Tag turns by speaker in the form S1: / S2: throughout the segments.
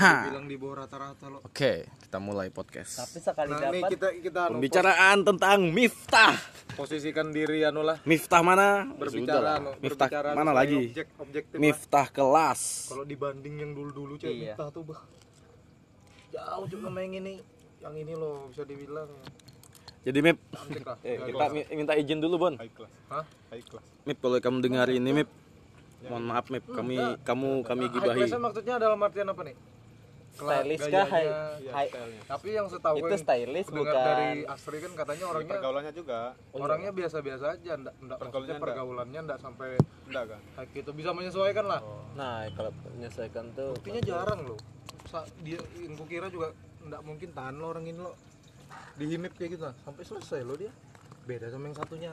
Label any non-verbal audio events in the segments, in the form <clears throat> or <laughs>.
S1: Ha.
S2: bilang di bawah rata-rata lo
S1: Oke, kita mulai podcast.
S3: Tapi sekali
S2: nah ini
S3: dapat
S2: kita kita anu,
S1: Pembicaraan tentang Miftah.
S2: pos- posisikan diri anu lah
S1: Miftah mana?
S2: berbicara anu,
S1: lah. Miftah
S2: berbicara
S1: mana lagi?
S2: objek objektif lah.
S1: Miftah kelas.
S2: kalau dibanding yang dulu-dulu cek
S3: Iya.
S2: Miftah tuh bah jauh juga sama yang ini yang ini loh bisa dibilang
S1: Jadi Mip,
S2: lah
S1: eh, kita minta izin dulu Bon.
S4: high class
S2: Hah?
S4: high class
S1: Mip kalau kamu dengar ini Mip, mohon maaf Mip, kami kamu kami
S2: Nah, high
S1: gibahi.
S2: class-nya maksudnya dalam artian apa nih
S3: stylish kah?
S4: Iya,
S3: hai.
S4: stylenya.
S2: tapi yang setahu
S3: Itu stylish
S2: dengar
S3: bukan.
S2: dari Asri kan katanya
S4: Di
S2: orangnya
S4: pergaulannya juga.
S2: Orangnya biasa-biasa aja enggak enggak
S4: Pergaulannya enggak.
S2: pergaulannya enggak sampai
S4: enggak kan
S2: kayak gitu. Bisa menyesuaikan lah.
S3: Nah, kalau menyesuaikan tuh
S2: buktinya jarang loh. Sa- dia yang kira juga enggak mungkin tahan lo orang ini lo. Dihimip kayak gitu lah. sampai selesai lo dia. Beda sama yang satunya.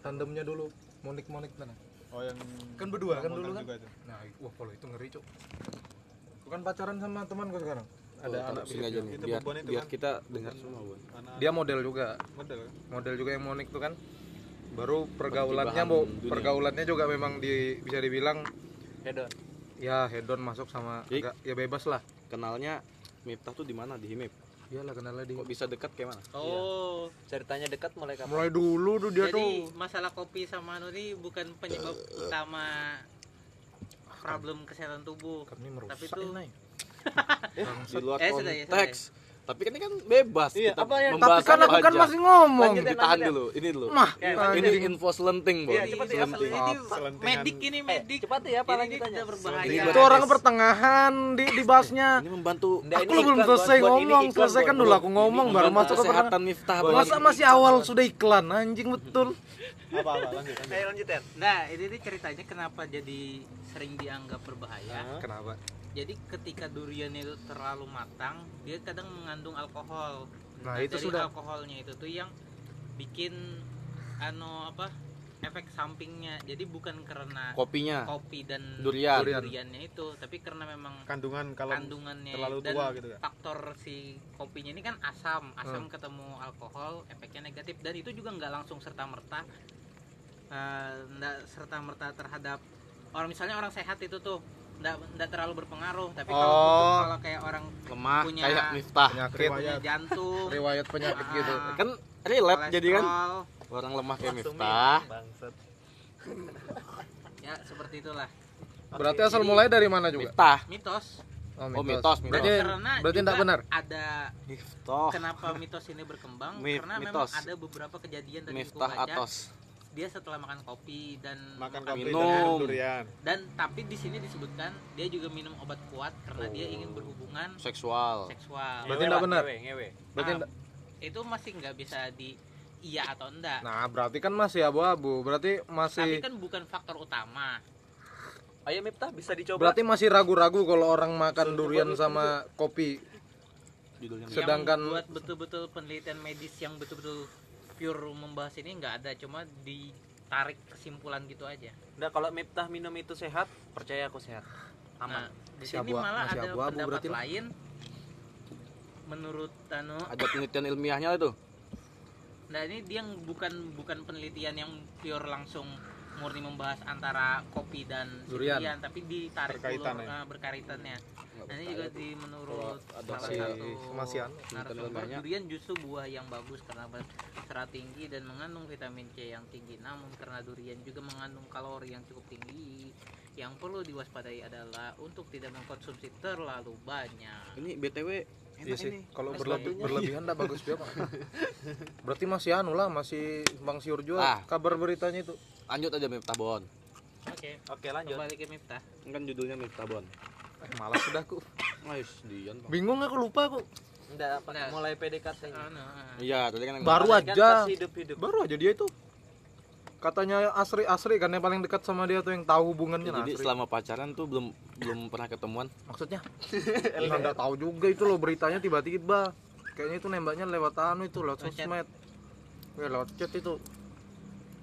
S2: Tandemnya dulu monik monik mana?
S4: Oh yang
S2: kan berdua kan dulu kan? nah wah kalau itu ngeri cok bukan pacaran sama teman gue sekarang ada anak
S1: sini aja nih,
S4: Itu
S1: biar,
S4: itu
S1: biar
S4: kan?
S1: kita dengar semua Bon.
S2: dia model juga
S4: model
S2: model juga yang monik tuh kan baru pergaulannya bu pergaulannya juga memang di bisa dibilang
S3: hedon.
S2: ya hedon masuk sama
S1: Jadi-
S2: agak ya bebas lah
S1: Kenalnya Miftah tuh di mana? Di Himip.
S2: iyalah kenalnya di
S1: Kok bisa dekat kayak mana?
S5: Oh,
S3: Ceritanya dekat mulai kapan?
S2: mulai dulu tuh dia
S5: jadi
S2: tuh
S5: masalah kopi sama anu ini bukan penyebab utama problem kesehatan tubuh.
S2: kami merusak
S5: Tapi tuh-
S2: ini. <laughs>
S1: Di luar
S5: Eh, sudah ya,
S1: konteks. Tapi kan ini kan bebas.
S3: Iya,
S1: kita
S3: apa yang-
S1: membahas
S2: tapi kan aku kan masih ngomong
S3: Lanjutin,
S1: Ditahan
S3: lanjutin.
S1: dulu, ini dulu.
S2: mah
S3: Ya,
S2: nah,
S1: ini info selenting, Bon.
S3: Iya, cepat ya,
S1: Selenting.
S5: ini
S4: Selentingan.
S5: medik ini medik.
S3: cepat ya, lanjutannya?
S5: tidak berbahaya.
S2: Itu orang pertengahan di dibahasnya
S1: Ini membantu
S2: aku
S3: ini
S2: belum
S3: iklan,
S2: selesai ngomong
S3: iklan,
S2: selesaikan
S3: Bon.
S2: dulu aku ngomong baru masuk ke
S1: kesehatan
S2: pertengahan
S1: Miftah,
S2: masa masih awal sudah iklan anjing betul
S4: apa apa lanjut lanjut.
S5: Nah, ini, ini ceritanya kenapa jadi sering dianggap berbahaya.
S2: kenapa
S5: Jadi ketika durian itu terlalu matang, dia kadang mengandung alkohol.
S2: Nah, itu
S5: dari
S2: sudah.
S5: alkoholnya itu tuh yang bikin ano apa? efek sampingnya. Jadi bukan karena
S1: Kopinya.
S5: kopi dan
S1: Durian.
S5: duriannya itu, tapi karena memang
S4: kandungan kalau
S5: kandungannya
S4: terlalu
S5: dan
S4: tua gitu ya?
S5: faktor si kopinya ini kan asam asam ketemu alkohol efeknya negatif dan itu juga nggak langsung serta merta nggak serta merta terhadap orang misalnya orang sehat itu tuh nggak nggak terlalu berpengaruh tapi kalau
S2: Oh.
S5: untuk- kalau kayak orang
S1: Lemah
S5: Punya-
S1: kayak Miftah.
S2: penyakit
S5: punya jantung
S2: riwayat penyakit
S5: ah,
S2: gitu
S1: Kan relate jadi kan orang lemah kayak Miftah. <laughs>
S5: Ya seperti itulah
S2: berarti asal mulai dari mana juga
S1: Miftah.
S5: mitos
S1: Oh, mitos, mitos.
S2: berarti
S5: karena
S2: berarti tidak benar
S5: ada
S1: Miftah.
S5: kenapa mitos ini berkembang
S1: Mi-
S5: karena memang
S1: mitos.
S5: ada beberapa kejadian dari
S1: Miftah
S5: baca
S1: Atos.
S5: Dia setelah makan kopi dan
S4: makan
S5: makan
S4: kopi
S1: Minum.
S4: durian
S5: dan tapi di sini disebutkan dia juga minum obat kuat karena dia
S1: Oh.
S5: ingin berhubungan
S1: Seksual.
S5: seksual
S2: Berarti tidak benar.
S3: Ngewe, ngewe.
S2: berarti
S5: Nah, itu masih nggak bisa di iya atau enggak
S2: nah berarti kan masih abu-abu berarti
S5: tapi
S2: masih
S5: kan bukan faktor utama
S3: Ayo Miftah bisa dicoba.
S2: berarti masih ragu-ragu kalau orang makan durian sama kopi Sedangkan-
S5: yang buat betul-betul penelitian medis yang betul-betul pure membahas ini nggak ada cuma ditarik kesimpulan gitu aja
S3: Nah, kalau Miftah minum itu sehat, percaya aku sehat.
S5: nah
S3: Aman.
S5: di
S2: Masih
S5: sini
S2: abu-
S5: malah
S2: masih
S5: ada
S2: abu-abu
S5: pendapat
S2: berarti lah.
S5: lain menurut Tano
S1: ada penelitian ilmiahnya itu. <laughs>
S5: Nah ini dia yang bukan bukan penelitian yang pure langsung murni membahas antara kopi dan si
S2: Durian.
S5: tapi ditarik
S4: Berkaitan
S5: dulu
S4: ya?
S5: eh, berkaitannya. Nah ini juga di menurut salah satu
S2: kemasian,
S5: narasumber durian justru buah yang bagus karena berserat tinggi dan mengandung vitamin C yang tinggi. Namun karena durian juga mengandung kalori yang cukup tinggi, yang perlu diwaspadai adalah untuk tidak mengkonsumsi terlalu banyak.
S1: Ini BTW
S2: Iya sih,
S1: ini.
S2: kalau berlebi- berlebihan enggak bagus juga, Pak. <laughs> Berarti masih anu lah, masih Bang Siur juga
S1: Ah.
S2: kabar beritanya itu.
S1: Lanjut aja Miftah Bon.
S5: Oke,
S3: Oke, lanjut.
S5: kembali ke Miftah.
S1: Kan judulnya Miftah Bon.
S2: Eh, malas sudah aku. <coughs>
S1: Ais, Dian.
S2: Bingung aku lupa aku.
S3: Enggak, apa
S5: Nah.
S3: mulai PDKT nya.
S5: Anu, ah.
S1: Iya, tadi kan
S2: Baru
S3: Kan
S2: aja.
S3: tes hidup-hidup.
S2: Baru aja dia itu. Katanya Asri Asri kan yang paling dekat sama dia tuh yang tahu hubungannya nah,
S1: Jadi
S2: Asri.
S1: selama pacaran tuh belum belum pernah ketemuan.
S2: Maksudnya? <laughs> Nah, enggak tahu juga itu loh beritanya tiba-tiba. Kayaknya itu nembaknya lewat anu itu lewat sosmed. Ya lewat chat itu.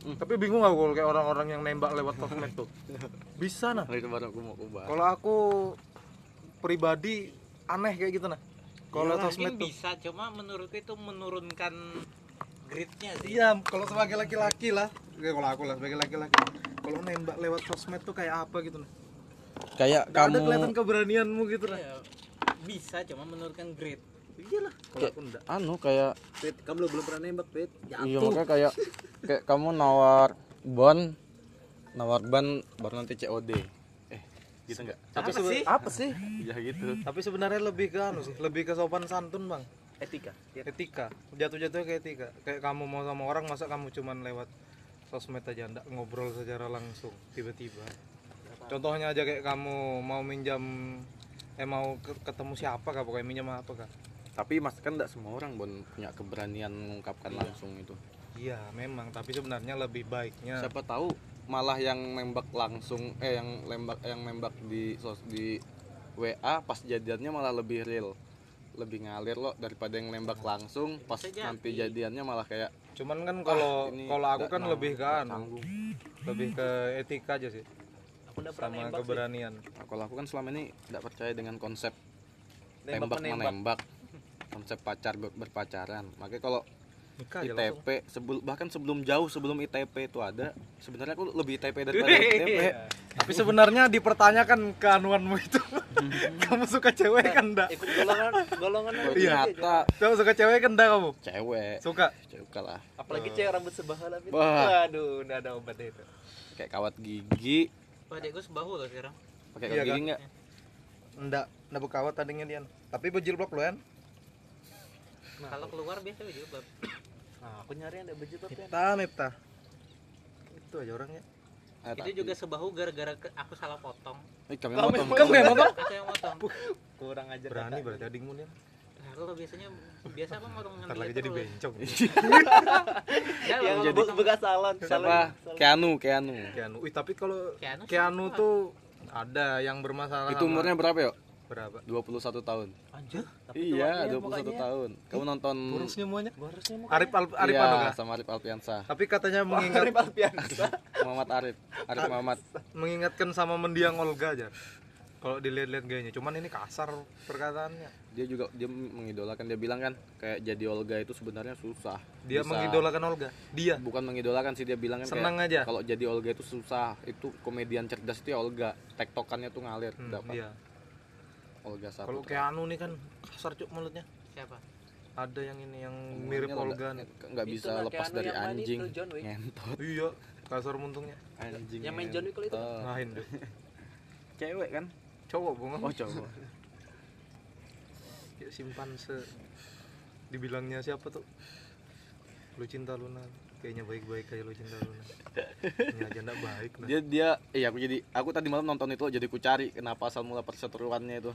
S1: Hmm.
S2: Tapi bingung aku kalau kayak orang-orang yang nembak lewat sosmed tuh. <laughs> Bisa nah.
S1: Nah, itu baru aku mau ubah.
S2: Kalau aku pribadi aneh kayak gitu nah. Kalau lewat sosmed tuh.
S5: bisa cuma menurutku itu menurunkan gridnya sih
S2: Iya, kalau sebagai laki-laki lah. Ya, kalau aku lah sebagai laki-laki. Kalau nembak lewat sosmed tuh kayak apa gitu nah.
S1: Kayak
S2: Nggak ada
S1: kamu
S2: kelihatan keberanianmu gitu nah.
S5: Iya. bisa cuma menurunkan grade
S2: iyalah kalau
S1: Kayak-
S2: aku enggak
S1: anu kayak
S3: Pit, kamu belum pernah nembak, Pit.
S1: iya makanya kayak kayak kamu nawar bon nawar ban baru nanti COD gitu enggak
S2: tapi
S5: Apa sih?
S2: apa sih?
S1: Ya gitu.
S2: Tapi sebenarnya lebih ke anu sih lebih ke sopan santun bang.
S3: Etika.
S2: etika. Jatuh-jatuhnya ke etika. Kayak kamu mau sama orang masa kamu cuman lewat sosmed aja ndak ngobrol secara langsung tiba-tiba. Contohnya aja kayak kamu mau minjam eh mau ke- ketemu siapa kah pokoknya minjam apa kah?
S1: Tapi mas kan enggak semua orang bon punya keberanian mengungkapkan langsung itu.
S2: Iya memang. Tapi sebenarnya lebih baiknya
S1: siapa tahu malah yang nembak langsung eh yang lembak yang nembak di sos di WA pas jadiannya malah lebih real lebih ngalir loh daripada yang nembak langsung pas nanti jadiannya malah kayak
S2: cuman kan kalau
S1: "Ah,
S2: kalau aku kan lebih ke anu
S1: tanggung."
S2: lebih ke etika aja sih
S3: Aku
S2: sama
S3: sih.
S2: keberanian
S1: Nah, kalau aku kan selama ini tidak percaya dengan konsep
S3: Nembak
S1: tembak
S3: menembak.
S1: menembak konsep pacar ber- berpacaran makanya kalau
S2: nikah aja langsung.
S1: ITP sebelum bahkan sebelum jauh sebelum ITP itu ada sebenarnya aku lebih ITP daripada ITP
S2: tapi sebenarnya dipertanyakan keanuanmu itu. <laughs> Kamu suka cewek kan enggak
S3: Ikut golongan golongan
S1: ternyata
S2: kamu suka cewek kan enggak kamu?
S1: Cewek.
S2: Suka?
S1: Cewek lah.
S3: Apalagi cewek rambut sebahala, Pit.
S1: Wah.
S3: Waduh, udah ada obatnya itu.
S1: kayak kawat gigi.
S5: Dek gue sebahu loh sekarang.
S1: Pakai
S2: Iya
S1: kawat gigi
S2: kan?
S1: nggak?
S2: Enggak enggak berkawat tadinya dia tapi berjilbab lo kan
S5: kalau keluar biasa jilbab
S3: Nah, aku nyari yang ada baju tapi
S2: Mipta Mipta itu aja orangnya
S1: Eh,
S5: itu
S1: tapi-
S5: juga sebahu gara-gara aku salah potong.
S1: Eh, kami motong
S2: kamu yang nonton
S5: aku yang potong
S3: kurang aja
S2: berani berarti adikmu nih.
S5: Nah, kalau biasanya biasa apa potong
S2: ntar lagi jadi bencong. <laughs> <laughs>
S5: Ya,
S3: yang
S5: jadi
S3: be- bekas salon.
S1: siapa Keanu Keanu.
S2: Keanu. Wih, tapi kalau
S5: Keanu
S2: Keanu tuh ada yang bermasalah
S1: itu umurnya berapa yuk
S2: berapa?
S1: 21 tahun.
S3: Anjir.
S1: iya 21 tahun. Kamu nonton
S2: kurus semuanya.
S3: Harusnya mau
S2: Arif Al Arif
S1: iya,
S2: kah?
S1: sama Arif Alfiansa
S2: tapi katanya mengingat <laughs>
S1: Muhammad Arif. Arif Muhammad.
S2: mengingatkan sama mendiang Olga aja kalau dilihat-lihat gayanya. Cuman ini kasar perkataannya.
S1: Dia juga dia mengidolakan. Dia bilang kan kayak jadi Olga itu sebenarnya susah.
S2: Dia
S1: Bisa-
S2: mengidolakan Olga? Dia?
S1: Bukan mengidolakan sih dia bilang kan
S2: Senang
S1: kayak,
S2: aja.
S1: kalau jadi Olga itu susah. Itu komedian cerdas itu ya Olga. Tektokannya tuh ngalir.
S2: Hmm,
S1: dapat.
S2: iya
S1: Olga
S2: kalau
S1: Saputra
S2: Keanu nih kan kasar cuk mulutnya.
S5: Siapa?
S2: Ada yang ini yang
S1: Ngomongnya
S2: mirip Olga
S1: nggak-
S2: nih
S1: nggak bisa lepas
S3: Keanu
S1: dari
S3: yang main
S1: anjing.
S3: Itu, John Wick.
S1: ngentot.
S2: Iya kasar muntungnya.
S1: Anjing
S3: Yang main John Wick kalau itu.
S1: ngentot.
S2: deh <laughs>
S1: cewek kan?
S2: Cowok bunga
S1: oh cowok. <laughs>
S2: Simpan se dibilangnya siapa tuh lu cinta Luna kayaknya baik-baik kayak lu cinta Luna ini aja baik nah.
S1: dia dia iya aku jadi aku tadi malam nonton itu jadi ku cari kenapa asal mula perseteruannya itu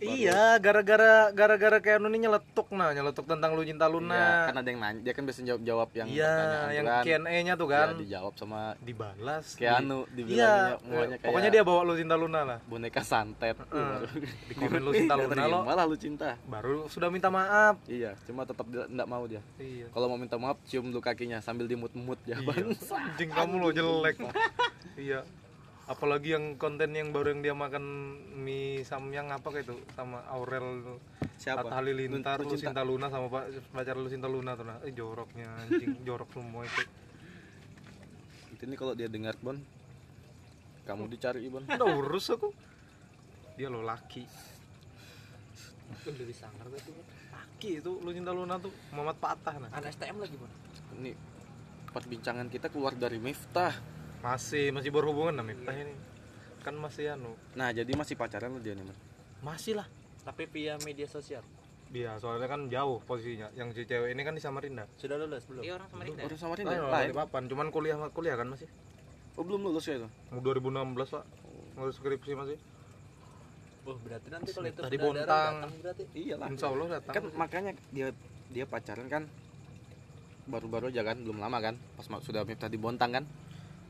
S2: iya gara-gara gara-gara kayak ini nyeletuk nah nyeletuk tentang lu cinta
S1: Iya,
S2: Luna
S1: kan ada yang nanya dia kan biasa jawab jawab yang
S2: iya yang
S1: kan
S2: Q&A nya tuh
S1: Iya,
S2: kan.
S1: dijawab sama
S2: dibalas
S1: Keanu
S2: iya
S1: dibilangnya mukanya kayak
S2: pokoknya dia bawa lu cinta Luna lah.
S1: Boneka santet. Baru
S2: di komen lu <laughs> cinta Luna lo.
S1: lah lu cinta.
S2: Baru sudah minta maaf.
S1: Iya cuma tetap nggak mau dia.
S2: Iya.
S1: Kalau mau minta maaf cium dulu kakinya sambil dimut-mut ya bang
S2: anjing kamu lo jelek. <laughs> Iya apalagi yang konten yang baru yang dia makan mie samyang apa kayak itu sama Aurel
S1: siapa
S2: Atta Halilintar
S1: Lu cinta.
S2: cinta Luna sama pak pacar lu cinta Luna tuh nah eh joroknya anjing <laughs> jorok semua itu
S1: ini kalau dia dengar bon kamu dicari bon
S2: udah urus aku dia lo laki
S3: Uh, lebih sangar. Bang.
S2: laki itu lu cinta Luna tuh Muhammad Patah nah
S3: Anak STM lagi, Bang.
S1: ini perbincangan kita keluar dari Miftah
S2: masih masih berhubungan nah Miftah ini. Kan masih anu.
S1: Nah jadi masih pacaran lo dia nih Mas?
S2: masih lah.
S3: Tapi via media sosial.
S2: dia soalnya kan jauh posisinya. Yang si cewek ini kan di Samarinda.
S3: Sudah lulus belum?
S5: dia orang Samarinda.
S1: Orang sama
S2: Lain,
S1: Rinda
S2: orang
S1: lain
S2: Balikpapan. cuman kuliah kuliah kan masih?
S1: Oh belum lulus ya itu?
S2: Mau 2016 pak. Ngurus skripsi masih.
S3: Oh, berarti nanti kalau itu
S2: Tadi Bontang.
S3: berarti.
S1: iya lah.
S2: Insya Allah datang.
S1: Kan makanya dia dia pacaran kan. Baru-baru aja kan belum lama kan. Pas sudah Miftah di Bontang kan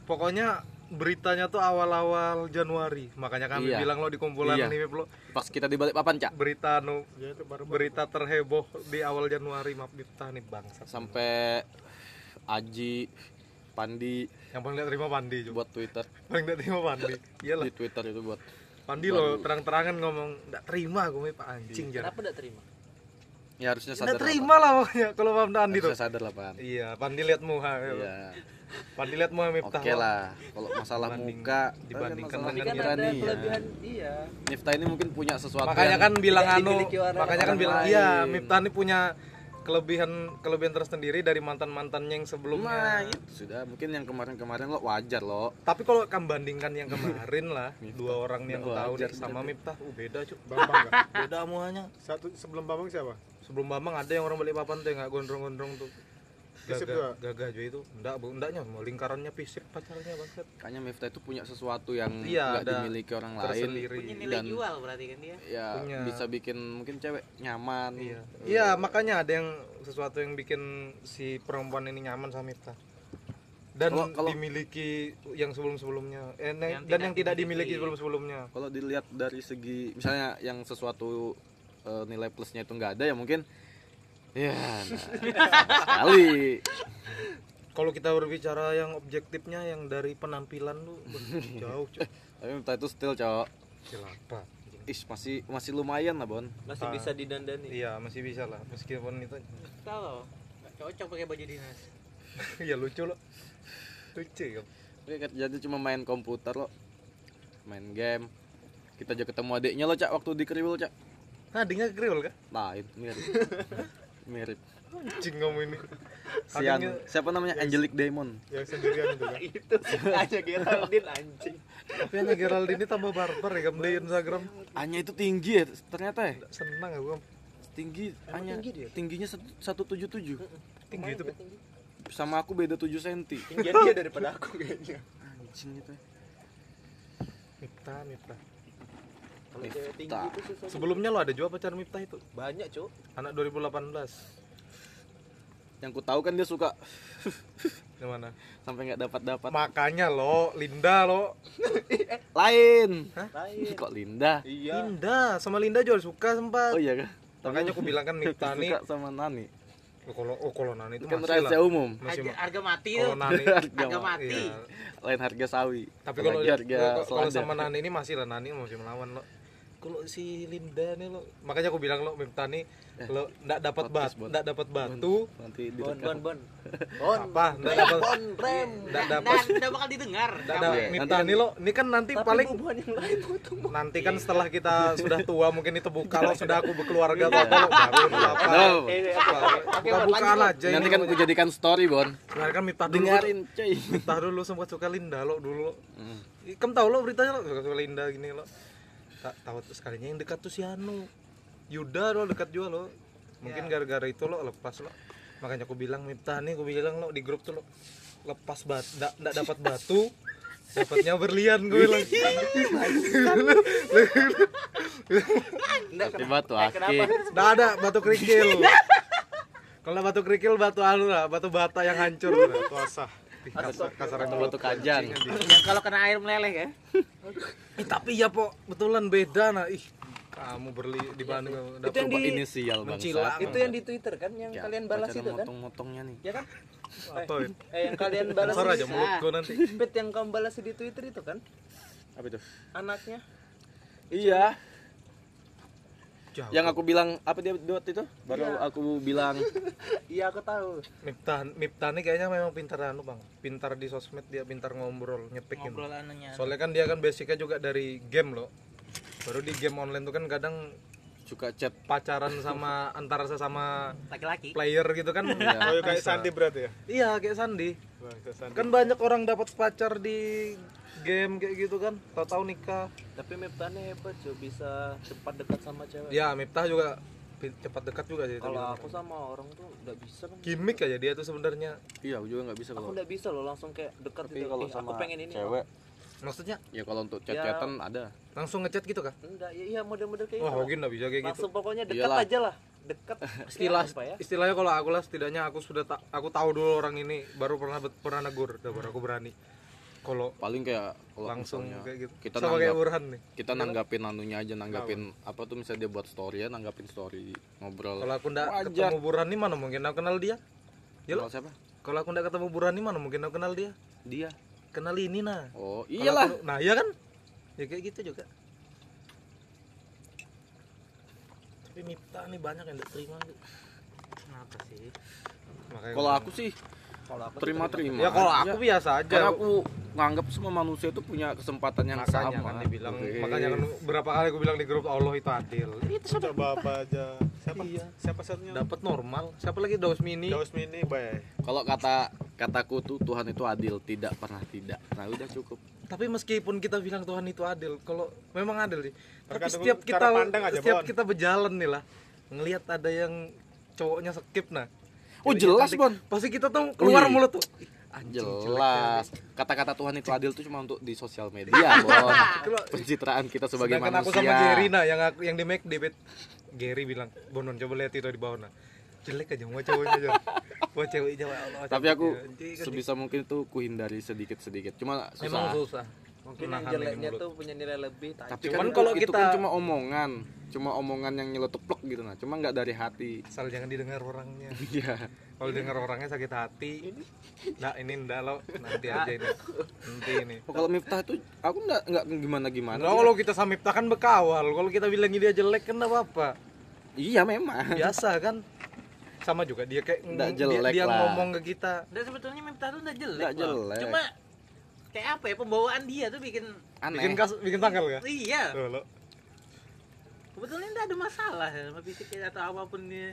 S2: pokoknya beritanya tuh awal-awal Januari. Makanya kami
S1: Iya.
S2: bilang lo di kumpulan
S1: Iya.
S2: ini lo.
S1: Pas kita di balik papan cak.
S2: Berita nu berita terheboh di awal Januari maaf Miftah nih bangsa
S1: sampai Aji Pandi.
S2: Yang paling gak terima Pandi juga
S1: buat Twitter.
S2: Paling gak terima Pandi. Iyalah
S1: di Twitter itu buat
S2: Pandi lo terang-terangan ngomong gak terima gue Pak anjing jangan
S3: Kenapa enggak terima?
S1: ya harusnya
S2: Nggak
S1: sadar lah,
S2: terima lah pokoknya kalau Pam
S1: Pan.
S2: Andi tuh.
S1: harusnya sadar lah pan
S2: Iya, Pandi lihat muha.
S1: iya
S2: Pandi lihat muha Miftah.
S1: oke lah kalau masalah muka
S2: dibandingkan
S1: kan masalah
S2: dengan
S3: Tapi kan
S1: pikiran
S3: ada
S1: nih ya.
S3: kelebihan iya.
S1: Miftah ini mungkin punya sesuatu
S2: Makanya
S1: yang
S2: kan bilang anu, makanya kan bilang iya, Miftah ini punya kelebihan kelebihan tersendiri dari mantan-mantannya yang
S1: Nah,
S2: sebelumnya.
S1: itu sudah mungkin yang kemarin-kemarin lo wajar lo.
S2: Tapi kalau kamu bandingkan yang kemarin lah, <laughs> dua orang nih yang tahu
S1: wajar
S2: nih sama Miftah, uh, beda cuy.
S4: Bambang enggak?
S2: Beda muanya.
S4: Satu sebelum Bambang siapa?
S2: Sebelum Bambang ada yang orang balik papan tuh yang nggak gondrong-gondrong tuh.
S4: Fisip
S2: Gagah, gagah juga itu. Enggak, bu, enggaknya mau lingkarannya fisik pacarnya banget.
S1: Kayaknya Miftah itu punya sesuatu yang
S2: Iya, ada
S1: dimiliki orang lain.
S5: Punya nilai
S1: Dan-
S5: jual berarti kan dia
S1: Ya
S2: Punya.
S1: bisa bikin mungkin cewek nyaman.
S2: Iya. Iya, makanya ada yang sesuatu yang bikin si perempuan ini nyaman sama Miftah. Dan
S1: Kalau- kalau-
S2: dimiliki yang sebelum-sebelumnya. Eh,
S5: Yang
S2: dan
S5: tidak
S2: yang tidak
S5: dimiliki.
S2: dimiliki sebelum-sebelumnya.
S1: Kalau dilihat dari segi misalnya yang sesuatu eh, nilai plusnya itu nggak ada ya mungkin ya <laughs> nah, sekali.
S2: Kalau kita berbicara yang objektifnya yang dari penampilan lu jauh. <laughs>
S1: Tapi Miftah itu still cowok.
S2: Kenapa?
S1: Ih masih masih lumayan lah Bon.
S3: Masih
S2: Ah.
S3: bisa didandani.
S2: Iya, masih bisa lah meskipun itu
S5: tahu nggak cocok pakai baju dinas <laughs>
S2: ya lucu loh. Lucu ya.
S1: Kerjanya cuma main komputer lo, main game. Kita aja ketemu adiknya lo cak waktu di kriwil cak.
S2: Nah, adiknya kriwil kan?
S1: Nah itu mirip. Mirip.
S2: Anjing kamu ini.
S1: Sian, siapa namanya Angelic Diamond.
S4: Yang sendirian itu kan? <laughs>
S3: itu aja Geraldine anjing.
S2: Tapi hanya Geraldine ini tambah barbar ya kamu di Instagram.
S1: Hanya itu tinggi ya ternyata ya.
S2: Senang aku.
S1: Tinggi hanya
S3: tinggi dia?
S1: tingginya satu tujuh tujuh.
S2: Tinggi itu.
S1: Sama aku beda 7 cm.
S3: Tinggian dia daripada aku kayaknya.
S1: Anjing itu.
S2: Miftah, Miftah.
S3: Kalau cewek tinggi
S1: Miftah.
S3: itu susah.
S2: Sebelumnya lo ada juga pacar Miftah itu.
S3: Banyak, Cuk.
S2: Anak 2018.
S1: Yang ku tahu kan dia suka
S2: Gimana?
S1: sampai nggak dapat dapat.
S2: Makanya lo, Linda lo. <laughs>
S1: Lain.
S3: Lain.
S1: Kok Linda?
S3: Iya.
S2: Linda sama Linda juga suka sempat.
S1: Oh iya kah?
S2: Makanya aku bilang kan Miftah nih.
S1: suka sama Nani.
S2: Oh, kalau oh kalau Nani itu
S1: Kan
S2: masih lah.
S1: rahasia umum.
S2: Masih
S5: harga, harga mati
S2: kalau
S5: tuh
S2: Nani. <laughs>
S5: harga mati
S2: Iya.
S1: Lain harga sawi.
S2: Tapi kalau
S1: harga
S2: kalau- kalau sama Nani ini masih lah Nani masih melawan lo. Kalau si Linda nih lo, makanya aku bilang lo Miftah nih lo ndak dapat
S1: Bon.
S2: ndak dapat batu,
S1: nanti
S3: Bon, bon, bon. <laughs> Bon.
S2: apa? Ndak dapat
S3: Bon, rem.
S2: ndak dapat
S5: udah bakal didengar
S2: ndak dapat Miftah
S1: kan-
S2: nih lo, ini kan nanti
S3: Tapi
S2: paling
S3: yang lain
S2: nanti kan setelah kita sudah tua mungkin itu buka lo sudah aku berkeluarga apa lo baru lo apa.
S3: Eh,
S2: buka bukaan aja
S1: Nanti kan aku jadikan story, Bon.
S2: Sekarang kan dulu
S1: Dengerin, cuy.
S2: Miftah dulu sempat suka Linda lo dulu.
S1: Hmm.
S2: Kamu tahu lo beritanya lo suka suka Linda gini lo. Tak tahu tuh sekalinya yang dekat tuh si Anu. Yuda lo dekat juga lo. Mungkin gara-gara itu lo lepas lo. Makanya aku bilang Miftah nih aku bilang lo di grup tuh lo lepas bat ndak ndak dapat batu <laughs> dapatnya berlian gue bilang
S1: Tiba tuh
S3: Eh,
S1: aki.
S3: kenapa?
S2: ndak ada batu kerikil kalau batu kerikil batu anu lah batu bata yang hancur
S4: Batu asah.
S2: Kasar kasaran
S1: Atau batu kajang.
S5: yang <laughs> kalau kena air meleleh ya
S2: Ih, tapi ya po betulan beda nah ih kamu berli di Bandung udah
S3: Itu yang di-
S1: Inisial
S2: Mencila.
S1: bangsa.
S3: Itu yang di Twitter kan yang
S1: Ya,
S3: kalian balas itu kan?
S1: Motong-motongnya nih.
S3: Ya kan?
S2: apa ya?
S3: Eh yang kalian <laughs> balas di-
S2: aja mulut gue nanti
S3: Pet yang kamu balas di Twitter itu kan
S1: Apa itu?
S3: anaknya
S1: Iya.
S2: Jauh.
S1: Yang aku bilang apa dia buat itu? Baru aku bilang <laughs>
S3: iya aku tahu
S2: Miftah Miftah nih kayaknya memang pintar anu bang pintar di sosmed dia pintar ngobrol nyepik gitu.
S5: ngobrol anunya
S2: soalnya kan dia kan basicnya juga dari game loh baru di game online tuh kan kadang
S1: suka chat
S2: pacaran sama <laughs> antara sesama
S5: laki-laki
S2: player gitu kan <laughs>
S4: Oh, ya, kayak Sandi berarti ya?
S2: iya kayak Sandi. Kan banyak orang dapat pacar di game kayak gitu kan tahu-tahu nikah.
S3: Tapi Miftahnya hebat cuy bisa cepat dekat sama cewek?
S2: Ya Miftah juga cepat dekat juga sih
S3: kalau aku sama orang tuh nggak bisa kan?
S2: Gimmick aja dia tuh sebenarnya.
S1: Iya aku juga nggak bisa
S3: aku
S1: kalau
S3: nggak bisa loh langsung kayak dekat
S1: tapi
S3: gitu.
S1: kalau
S3: Ih,
S1: sama
S3: aku pengen ini
S1: cewek
S2: maksudnya?
S1: ya kalau untuk chat-chatan ada.
S2: Langsung ngechat gitu kah?
S3: Enggak ya iya model-model kayak
S2: wah
S3: gitu.
S2: mungkin nggak bisa kayak gitu.
S3: Langsung pokoknya dekat
S1: Iyalah.
S3: aja lah dekat
S2: istilah
S3: Ya, apa ya?
S2: istilahnya kalau aku lah setidaknya aku sudah tak aku tahu dulu orang ini baru pernah pernah negur udah baru aku berani. Kalau
S1: paling kayak kalau
S2: langsung
S1: misalnya
S2: kayak gitu.
S1: kita
S2: sama kayak
S1: nanggap
S2: Burhan nih.
S1: kita nanggapin anunya aja nanggapin apa tuh misalnya dia buat story ya nanggapin story ngobrol.
S2: Kalau aku ndak ketemu Burhan nih mana mungkin aku kenal dia? Ya lo
S1: siapa?
S2: Kalau aku ndak ketemu Burhan nih mana mungkin aku kenal dia?
S1: Dia?
S2: Kenal ini nah.
S1: Oh iyalah.
S2: aku- nah iya kan? Ya kayak gitu juga tapi Miftah nih banyak yang tidak terima
S5: Kenapa sih?
S2: makanya
S1: Kalau aku sih
S3: Kalau aku
S1: terima-terima.
S2: ya kalau aku biasa aja
S1: karena aku nganggap semua manusia itu punya kesempatan yang
S2: makanya
S1: sama.
S2: kan dibilang
S1: Oke.
S2: makanya kan berapa kali aku bilang di grup Allah itu adil itu sudah
S4: Coba apa aja. Siapa?
S2: Iya.
S4: Siapa satunya?
S2: dapat normal siapa lagi Daus Mini
S4: Daus Mini, bay.
S1: Kalau kata kataku tuh Tuhan itu adil, tidak pernah tidak. Nah, udah cukup.
S2: Tapi meskipun kita bilang Tuhan itu adil kalau memang adil sih tapi setiap kita
S4: pandang aja,
S2: setiap
S4: Bon.
S2: kita berjalan nih lah ngelihat ada yang cowoknya skip nah
S1: Oh, jelas, Bon.
S2: pasti kita tuh keluar
S1: Wih.
S2: mulut tuh "Ih, anjing,
S1: Jelas. Kata-kata Tuhan itu adil tuh cuma untuk di sosial media, <laughs> Bon. Pencitraan kita sebagai
S2: Sedangkan
S1: manusia.
S2: aku sama Gary nah yang aku yang di make David Gary bilang Bonon coba lihat itu di bawah nah jelek aja mau cowoknya aja mau cewek aja ya Allah
S1: Tapi aku
S2: anjing.
S1: sebisa mungkin tuh kuhindari sedikit-sedikit. Cuma
S2: memang
S1: susah.
S2: susah
S3: mungkin yang jeleknya tuh punya nilai lebih tai.
S1: Tapi
S2: Cuman
S1: kan
S2: kalau
S1: itu
S2: kita-
S1: kan cuma omongan, cuma omongan yang nyelotok plok gitu nah. Cuma nggak dari hati.
S2: asal jangan didengar orangnya <laughs>
S1: Iya.
S2: kalau dengar orangnya sakit hati nah ini ndak lo nanti aja ini nanti ini
S1: Oh, kalau Miftah tuh aku nggak nggak gimana gimana.
S2: Nah, kalau kita samipta kan bekawal kalau kita bilang dia jelek kan nggak apa-apa
S1: Iya memang.
S2: biasa kan sama juga dia kayak
S1: Nggak
S2: dia,
S1: jelek
S2: dia
S1: lah.
S2: ngomong ke kita
S5: Dan sebetulnya Miftah tuh udah jelek.
S1: Nggak jelek.
S5: Cuma kayak apa ya pembawaan dia tuh bikin
S1: Aneh.
S2: bikin kas bikin tanggal ya
S5: iya.
S4: Tuh, lo.
S5: Sebetulnya enggak ada masalah ya, sama fisiknya atau apa pun dia.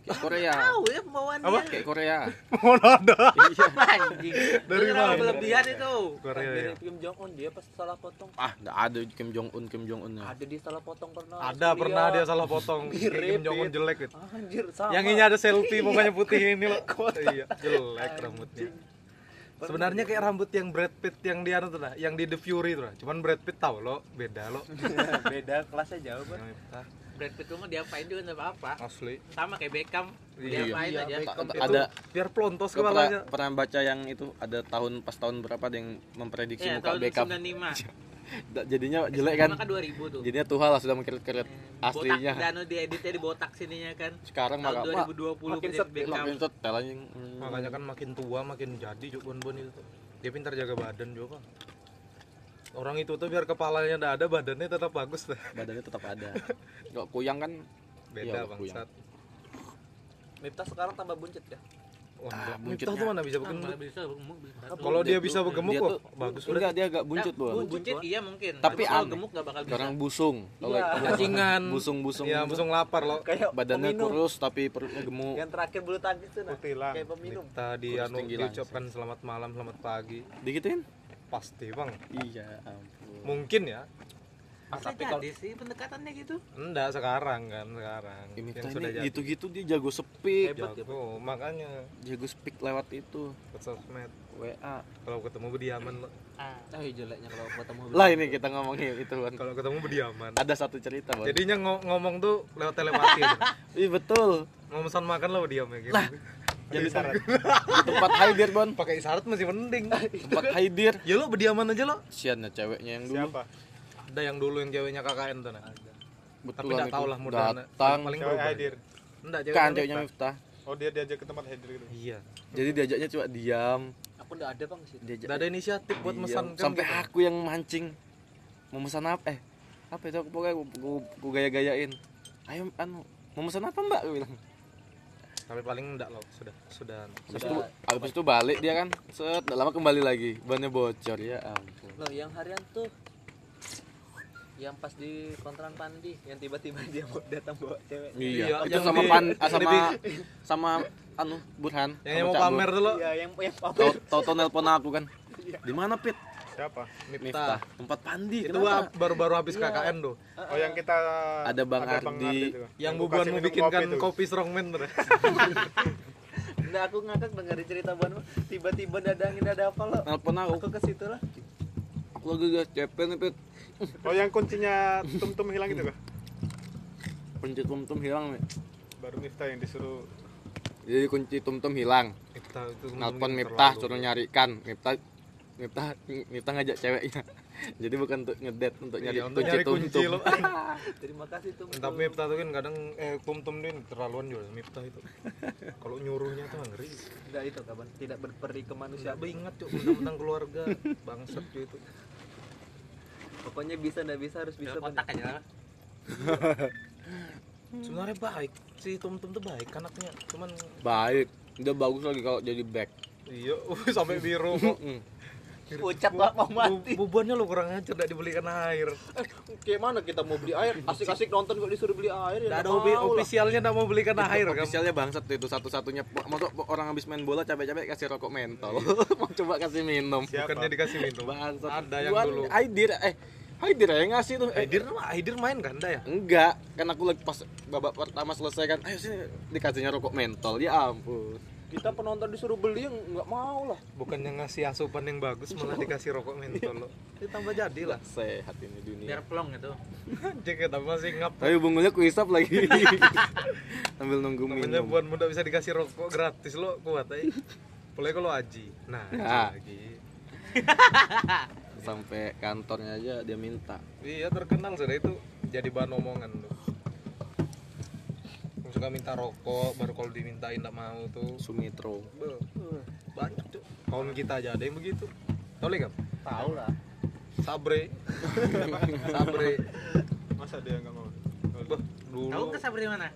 S1: Kayak Korea.
S5: Tahu ya pembawaan dia.
S1: Kayak Korea.
S2: mana ada <laughs>
S5: Anjing.
S2: Dari
S5: Itu
S2: mana?
S5: berlebihan itu.
S2: Korea ya
S3: mirip Kim Jong Un dia pas salah potong
S1: Ah, nggak ada Kim Jong Un, Kim Jong Un.
S3: ada di salah potong pernah
S2: ada pernah dia salah potong Kim Jong Un jelek gitu.
S3: anjir sama
S2: yang ini ada selfie mukanya putih ini loh <laughs> iya jelek rambutnya sebenarnya kayak rambut yang Brad Pitt yang di anu tuh nah, yang di The Fury tuh nah. cuman Brad Pitt tahu lo beda lo <laughs>
S3: beda kelasnya jauh Bang.
S5: Brad Pitt tuh mah diapain juga enggak apa-apa.
S2: asli
S5: Sama kayak Beckham,
S1: Iya.
S5: diapain
S3: Iya,
S5: aja.
S3: Beckham.
S1: Ada
S2: biar pelontos
S1: Gua pernah,
S2: kepalanya
S1: pernah baca yang itu ada tahun pas tahun berapa ada yang memprediksi
S5: Ya,
S1: muka
S5: tahun
S1: Beckham
S5: 95. <laughs>
S1: Da- jadinya jelek kan
S5: Maka 2000 tuh.
S1: jadinya Tuhan lah sudah mengkeret-keret aslinya
S5: Botak, dan dieditnya di botak sininya kan.
S1: sekarang
S5: Tahun
S1: maka mak
S5: 2020
S3: makin
S5: jadi
S3: set,
S5: Beckham.
S1: makin set telanya hmm,
S2: makanya kan makin tua makin jadi Juk Bon Bon itu tuh dia pintar jaga badan juga. Orang itu tuh biar kepalanya ndak ada badannya tetap bagus tuh.
S1: Badannya tetap ada. Kalau kuyang kan?
S2: Beda
S1: Iya,
S2: bangsat.
S3: Miftah sekarang tambah buncit ya?
S2: Wah,
S1: Ah,
S2: enggak. Miftah tuh mana bisa
S5: Nah,
S2: gemuk?
S5: malah bisa gemuk, bisa.
S2: kalau dia bisa bergemuk
S1: dia
S2: kok
S1: tuh
S2: bagus
S1: enggak dia agak buncit
S5: Nah,
S1: loh
S5: buncit iya mungkin.
S1: Tapi
S5: kalau gemuk gak bakal bisa.
S1: orang busung kalau
S3: Iya.
S2: cacingan
S1: busung-busung
S2: Iya, busung lapar loh
S3: kayak
S1: badannya
S3: peminum.
S1: kurus tapi perutnya gemuk.
S3: Yang terakhir bulu tangkis tuh nah. Kayak peminum.
S2: Minta di
S1: Kurus
S2: anu diucapkan selamat malam, selamat pagi.
S1: digituin
S2: Pasti, Bang.
S1: iya ampun
S2: Mungkin ya.
S5: Bisa
S3: tapi kalau-
S5: sih pendekatannya gitu.
S2: Enggak sekarang kan, sekarang.
S1: ini
S2: Yang sudah jadi.
S1: gitu-gitu dia jago speak
S3: Hebat ya,
S2: Jago, makanya
S1: jago speak lewat itu
S2: sosmed.
S1: WA
S2: Kalau ketemu berdiaman lo.
S5: Ah.
S3: ah jeleknya kalau ketemu
S1: lah ini kita ngomongin itu kan
S2: Kalau ketemu <laughs> berdiaman.
S1: ada satu cerita bang
S2: Jadinya ngo- ngomong tuh lewat <laughs> telepati.
S1: Ih betul
S2: Mau pesan makan lo berdiam ya gitu.
S1: Jadi di tempat hidir bon
S2: Pakai isyarat masih mending.
S1: tempat hidir
S2: ya lo berdiaman aja lo.
S1: sian ya ceweknya yang dulu
S4: Siapa?
S2: Ada yang dulu yang ceweknya KKN tuh nah.
S1: betul
S2: Tapi enggak tahu lah modalnya.
S1: datang
S2: Paling
S4: Cewek
S2: berubah.
S4: hadir.
S2: Enggak,
S1: kan ceweknya Miftah
S4: Oh dia diajak ke tempat hadir gitu.
S2: Iya.
S1: jadi diajaknya cuma diam
S3: aku udah ada bang sih
S1: diajak
S2: Enggak ada inisiatif buat mesan kan
S1: sampai
S2: gitu.
S1: aku yang mancing mau pesan apa eh apa itu aku pokoknya aku gaya-gayain ayo anu mau pesan apa mbak aku bilang
S2: Tapi paling enggak lo sudah sudah.
S1: Habis itu habis itu balik dia kan. Set lama kembali lagi. Bannya bocor. Ya ampun.
S3: Loh yang harian tuh yang pas di kontrakan Pandi yang tiba-tiba dia mau datang bawa cewek.
S1: Iya,
S2: Iya,
S1: itu
S2: yang
S1: sama
S2: di-
S1: pan ah, sama
S2: di-
S1: sama anu Burhan.
S2: Yang mau
S1: sama Cak
S2: pamer dulu
S3: iya yang yang pamer.
S1: Tau nelpon aku kan. Di mana pit
S4: Siapa?
S1: Miftah. Tempat pandi
S2: itu
S1: kenapa?
S2: baru-baru habis KKN tuh.
S4: Oh yang kita
S1: Ada Bang Ardi.
S4: itu.
S2: yang bubuan mau bikinkan
S4: tuh.
S2: kopi strongman tuh.
S3: Nah aku ngakak dengerin cerita Ban tiba-tiba dadangin ada apa lo?
S1: Nelpon aku.
S3: Aku ke situ lah.
S1: Aku lagi guys cepet nih
S4: Oh yang kuncinya tum-tum hilang itu kah?
S1: kunci tumtum hilang nih
S4: Baru Miftah yang disuruh.
S1: Jadi kunci tumtum hilang.
S2: Miftah itu
S1: nelpon Miftah suruh nyarikan. Miftah Miftah Miftah ngajak ceweknya. <laughs> Jadi bukan untuk ngedet untuk nyari
S2: Iya, untuk
S1: kunci
S2: nyari kunci lo <laughs>
S3: terima kasih tuh
S2: tapi Miftah tuh kan kadang eh tum-tum dia keterlaluan juga Miftah itu. Kalau nyuruhnya tuh ngeri.
S3: Enggak itu kapan tidak berperi ke manusia.
S2: Siapa ingat cuk tentang keluarga. Bangsat cuy itu.
S3: Pokoknya bisa ndak bisa harus bisa
S5: kontak aja lah. <laughs>
S2: sebenarnya baik. Si Tum Tum tuh baik anaknya. Cuman
S1: baik. Dia bagus lagi kalau jadi back.
S2: Iya sampai biru kok
S3: Ucap gak mau mati.
S2: Bu- Bubuannya lo kurang ajar tidak dibelikan air.
S3: Eh, kayak mana kita mau beli air? Asik-asik nonton kok disuruh beli air ya.
S2: Tidak ada obi
S3: lah.
S2: ofisialnya tidak mau belikan air kan.
S1: ofisialnya bangsat tuh itu satu-satunya masuk orang habis main bola capek-capek kasih rokok mentol <laughs> mau coba kasih minum
S2: Bukannya dikasih minum.
S1: bangsat
S2: Ada yang
S1: Buat
S2: dulu.
S1: Aidir eh Aidir yang ngasih tuh eh,
S2: Aidir Aidir main kan dah ya?
S1: enggak kan aku lagi pas babak pertama selesai kan ayo sini dikasihnya rokok mentol ya ampun
S3: Kita penonton disuruh beli yang nggak mau lah.
S2: Bukannya ngasih asupan yang bagus malah dikasih rokok mentol lo. Ditambah jadi lah.
S1: sehat ini dunia
S5: biar plong gitu
S2: Anjing kita masih ngap.
S1: tapi bungkunya kuisap lagi <laughs> sambil nunggu
S2: Namanya
S1: minum
S2: buat muda bisa dikasih rokok gratis lo kuat aja. Apalagi kalau Aji. Nah, Aji
S1: Ah.
S2: lagi.
S1: sampai kantornya aja dia minta
S2: Iya terkenal sudah itu jadi bahan omongan tuh. Suka minta rokok, baru kalau dimintain tidak mau tuh.
S1: Sumitro
S2: Beuh, banyak tuh. Kawan kita aja ada yang begitu. Tahu kan?
S3: Tahu lah.
S2: Sabre. <laughs> Sabre.
S4: Masa dia nggak mau?
S2: Bah,
S5: tahu
S2: dulu
S5: nggak sabar di mana